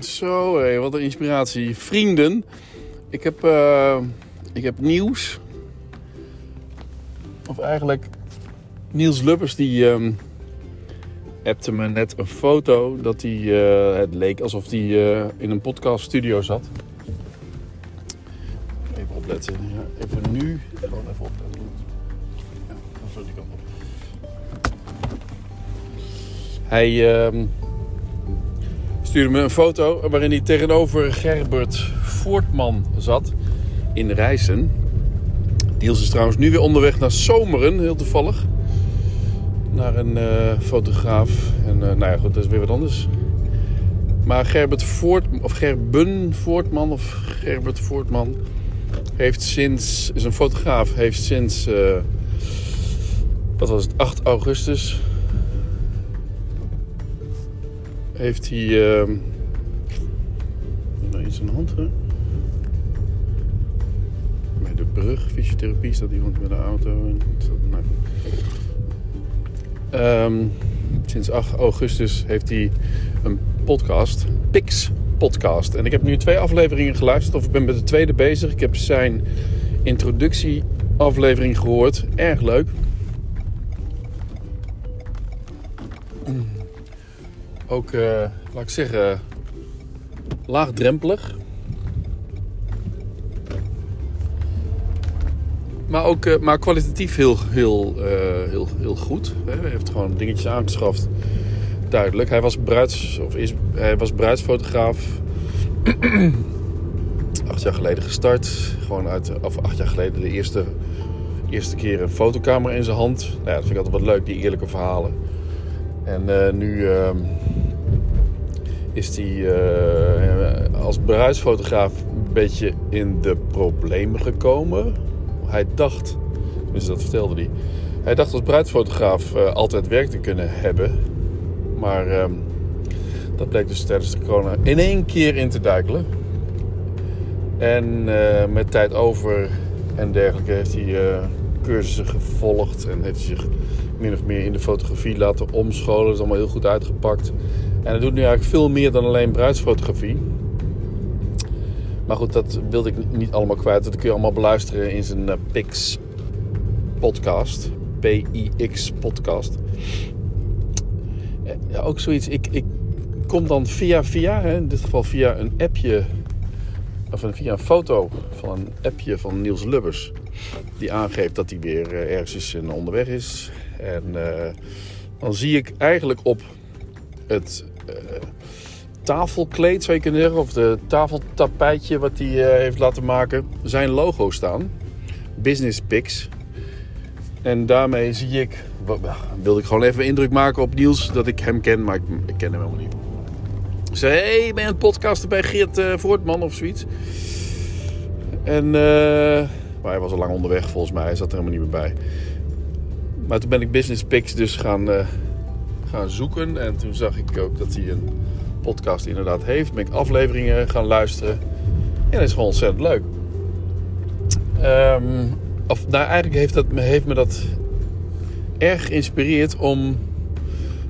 Zo, wat een inspiratie. Vrienden, ik heb, eh, ik heb nieuws. Of eigenlijk, Niels Lubbers die um, appte me net een foto dat hij, uh, het leek alsof hij uh, in een podcaststudio zat. Even opletten, even nu. Gewoon even opletten. Ja, zo die kant op. Hij uh, stuurde me een foto waarin hij tegenover Gerbert Voortman zat in Rijssen. Niels is trouwens nu weer onderweg naar Zomeren, heel toevallig. Naar een uh, fotograaf. En uh, nou ja, goed, dat is weer wat anders. Maar Gerbert Voort, of Gerben Voortman, of Gerbert Voortman, heeft sinds, is een fotograaf, heeft sinds, uh, wat was het, 8 augustus, heeft hij, uh, iets aan de hand, hè? Bij de brug, fysiotherapie, staat iemand met een auto. En, nou. um, sinds 8 augustus heeft hij een podcast, Pix Podcast. En ik heb nu twee afleveringen geluisterd, of ik ben met de tweede bezig. Ik heb zijn introductieaflevering gehoord. Erg leuk. Ook, uh, laat ik zeggen, laagdrempelig. Maar ook uh, maar kwalitatief heel, heel, uh, heel, heel goed. Hij heeft gewoon dingetjes aangeschaft. Duidelijk. Hij was, bruids, of is, hij was bruidsfotograaf. acht jaar geleden gestart. Gewoon uit, of acht jaar geleden de eerste, eerste keer een fotocamera in zijn hand. Nou ja, dat vind ik altijd wat leuk, die eerlijke verhalen. En nu uh, is hij uh, als bruidsfotograaf een beetje in de problemen gekomen. Hij dacht, tenminste dat vertelde hij, hij dacht als bruidsfotograaf uh, altijd werk te kunnen hebben. Maar uh, dat bleek dus tijdens de corona in één keer in te duikelen. En uh, met tijd over en dergelijke heeft hij cursussen gevolgd en heeft hij zich min of meer in de fotografie laten omscholen. Dat is allemaal heel goed uitgepakt. En hij doet nu eigenlijk veel meer dan alleen bruidsfotografie. Maar goed, dat wilde ik niet allemaal kwijt. Dat kun je allemaal beluisteren in zijn uh, Pix podcast. P-I-X podcast. Ja, ook zoiets. Ik, ik kom dan via via, hè, in dit geval via een appje. Of via een foto van een appje van Niels Lubbers. Die aangeeft dat hij weer uh, ergens is en onderweg is. En dan zie ik eigenlijk op het tafelkleed, zou je kunnen zeggen, of de tafeltapijtje wat hij uh, heeft laten maken, zijn logo staan. Business Pix. En daarmee zie ik, wilde ik gewoon even indruk maken op Niels dat ik hem ken, maar ik, ken hem helemaal niet. Ik zei, hé, hey, ben je aan het podcasten bij Geert uh, Voortman of zoiets? En, maar hij was al lang onderweg volgens mij, hij zat er helemaal niet meer bij. Maar toen ben ik Business Picks dus gaan, gaan zoeken. En toen zag ik ook dat hij een podcast inderdaad heeft. Ben ik afleveringen gaan luisteren. En dat is gewoon ontzettend leuk. Um, of, nou, eigenlijk heeft, dat, heeft me dat erg geïnspireerd om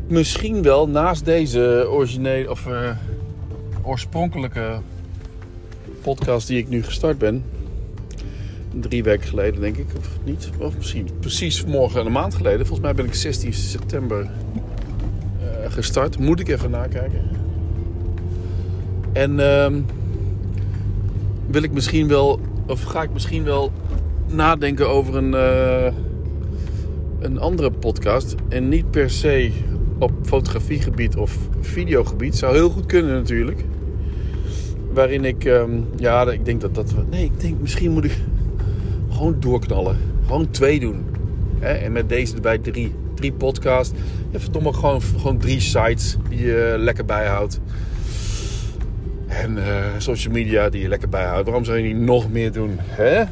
misschien wel naast deze originele of uh, oorspronkelijke podcast die ik nu gestart ben, drie weken geleden, denk ik, of niet? Of misschien precies morgen een maand geleden. Volgens mij ben ik 16 september gestart. Moet ik even nakijken. En uh, wil ik misschien wel, of ga ik misschien wel nadenken over een, uh, een andere podcast. En niet per se op fotografiegebied of videogebied. Zou heel goed kunnen natuurlijk. Waarin ik, um, ja, ik denk dat dat. Nee, ik denk misschien moet ik gewoon doorknallen. Gewoon twee doen. Hè? En met deze erbij drie. Drie podcasts. En verdomme gewoon, gewoon drie sites die je lekker bijhoudt. En uh, social media die je lekker bijhoudt. Waarom zou je niet nog meer doen? Hè?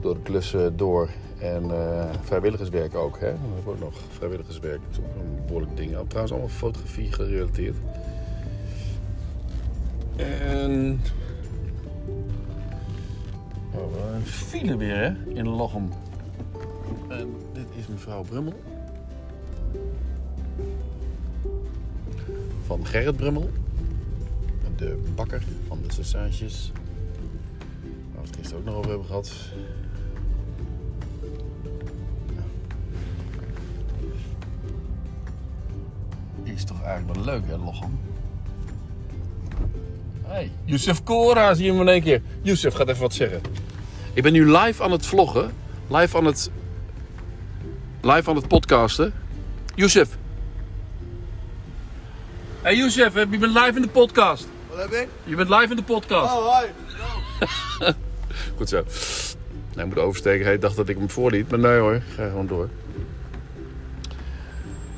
Door de klussen door. En uh, vrijwilligerswerk ook. Hè? Dan heb ik ook nog vrijwilligerswerk. Dat is ook een behoorlijk ding. Trouwens allemaal fotografie gerelateerd. En Oh, file weer hè, in Lochem. En dit is mevrouw Brummel. Van Gerrit Brummel. de bakker van de sausages. Waar we het gisteren ook nog over hebben gehad. Is toch eigenlijk wel leuk, hè, Lochem? Hey, Youssef Kora zie je hem in één keer. Youssef gaat even wat zeggen. Ik ben nu live aan het vloggen. Live aan het... Live aan het podcasten. Youssef. Hey Youssef, je bent live in de podcast. Wat heb ik? Je bent live in de podcast. Oh, hi. Goed zo. Hij moet oversteken. Hij dacht dat ik hem voorliet. Maar nee hoor, ik ga gewoon door.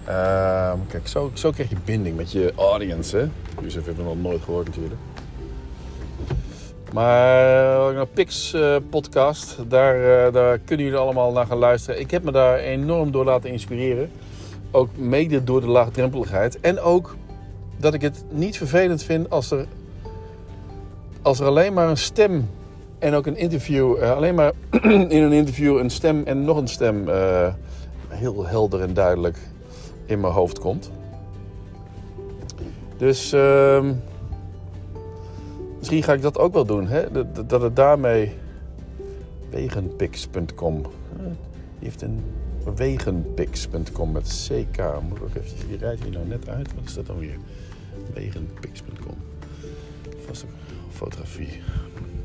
Ehm, kijk, zo, zo krijg je binding met je audience. Hè? Youssef heeft me nog nooit gehoord natuurlijk. Maar uh, Pix eh, podcast, daar, eh, daar kunnen jullie allemaal naar gaan luisteren. Ik heb me daar enorm door laten inspireren. Ook mede door de laagdrempeligheid. En ook dat ik het niet vervelend vind als er, als er alleen maar een stem en ook een interview, alleen maar in een interview een stem en nog een stem heel helder en duidelijk in mijn hoofd komt. Dus ehm, misschien ga ik dat ook wel doen. Hè? Dat, dat het daarmee wegenpix.com. Die heeft een wegenpix.com met CK. Moet ik ook even. Die rijdt hier nou net uit. Wat is dat dan weer? Wegenpix.com. Vast ook fotografie.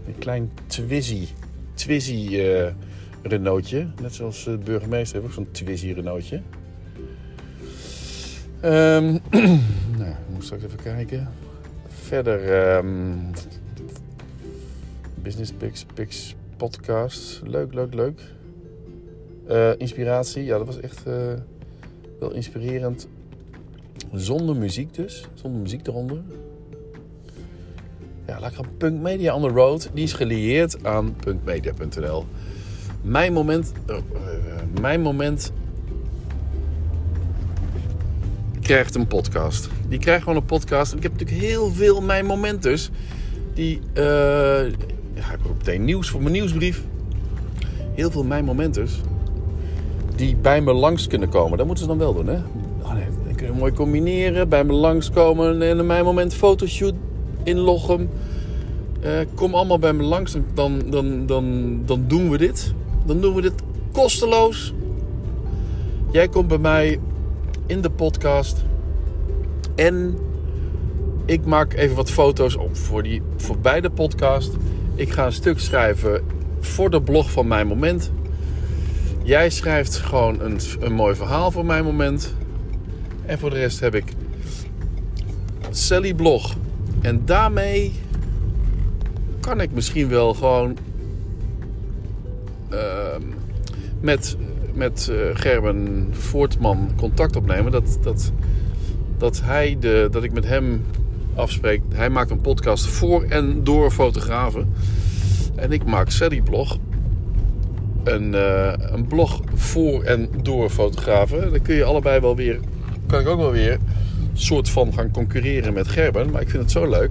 Een klein Twizzy. Twizzy uh, Renaultje. Net zoals de burgemeester heeft ook zo'n Twizzy Renaultje. Um, nou, ik moet straks even kijken. Verder, um, Business Pix, Pix podcast. Leuk, leuk, leuk. Uh, inspiratie, ja, dat was echt uh, wel inspirerend. Zonder muziek dus, zonder muziek eronder. Ja, lekker Punk Media on the Road. Die is gelieerd aan punkmedia.nl. Mijn moment, uh, mijn moment krijgt een podcast. Die krijgt gewoon een podcast. Ik heb natuurlijk heel veel mijn momenters. Die, uh, ja, ik heb meteen nieuws voor mijn nieuwsbrief. Heel veel mijn momenters. Die bij me langs kunnen komen. Dat moeten ze dan wel doen, hè? Oh nee, dan kunnen we mooi combineren. Bij me langskomen. En een mijn moment fotoshoot inloggen. Uh, kom allemaal bij me langs. Dan, dan, dan, dan doen we dit. Dan doen we dit kosteloos. Jij komt bij mij in de podcast. En ik maak even wat foto's op voor, die, voor beide podcast. Ik ga een stuk schrijven voor de blog van mijn moment. Jij schrijft gewoon een, een mooi verhaal voor mijn moment. En voor de rest heb ik Sally blog. En daarmee kan ik misschien wel gewoon uh, met met uh, Gerben Voortman contact opnemen. Dat, dat, dat, hij de, dat ik met hem afspreek. Hij maakt een podcast voor en door fotografen. En ik maak Sally Blog. Een, uh, een blog voor en door fotografen. Dan kun je allebei wel weer. Kan ik ook wel weer. soort van gaan concurreren met Gerben. Maar ik vind het zo leuk.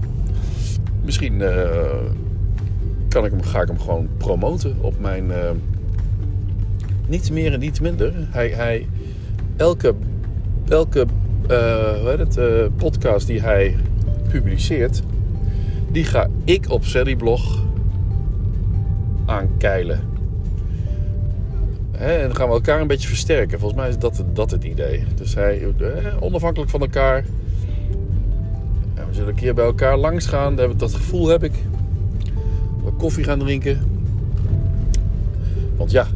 Misschien uh, kan ik hem, ga ik hem gewoon promoten op mijn niets meer en niets minder. Hij, hij, elke elke uh, het, uh, podcast die hij publiceert, die ga ik op Serieblog aankeilen. En dan gaan we elkaar een beetje versterken. Volgens mij is dat, dat het idee. Dus hij, eh, onafhankelijk van elkaar. We zullen een keer bij elkaar langs gaan. Dat gevoel heb ik. We koffie gaan drinken. Want ja,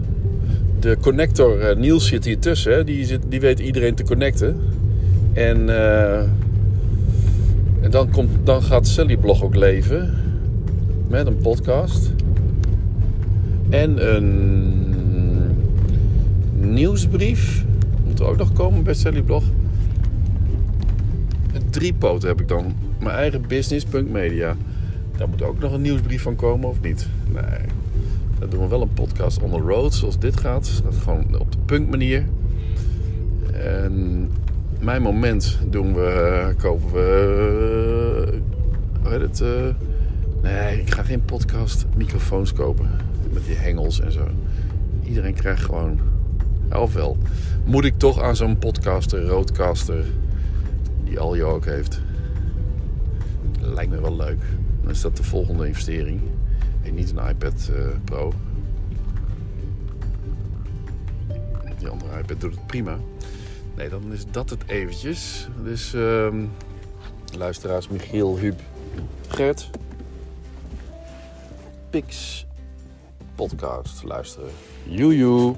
de connector uh, Niels zit hier tussen. Die, die weet iedereen te connecten. En, uh, en dan, komt, dan gaat Sally Blog ook leven. Met een podcast. En een nieuwsbrief. Moet er ook nog komen bij Sally Blog. Drie poten heb ik dan. Mijn eigen business, Punk Media. Daar moet ook nog een nieuwsbrief van komen of niet? Nee. Dan doen we wel een podcast on the road, zoals dit gaat. Dat gewoon op de punkmanier. En mijn moment doen we, kopen we, hoe heet het? Uh, nee, ik ga geen podcast microfoons kopen. Met die hengels en zo. Iedereen krijgt gewoon, of wel. Moet ik toch aan zo'n podcaster, roadcaster, die Aljo ook heeft. lijkt me wel leuk. Dan is dat de volgende investering. En niet een iPad uh, Pro. Die andere iPad doet het prima. Nee, dan is dat het eventjes. Dus uh, luisteraars Michiel, Huub, Gert. Pix podcast luisteren. Joejoe.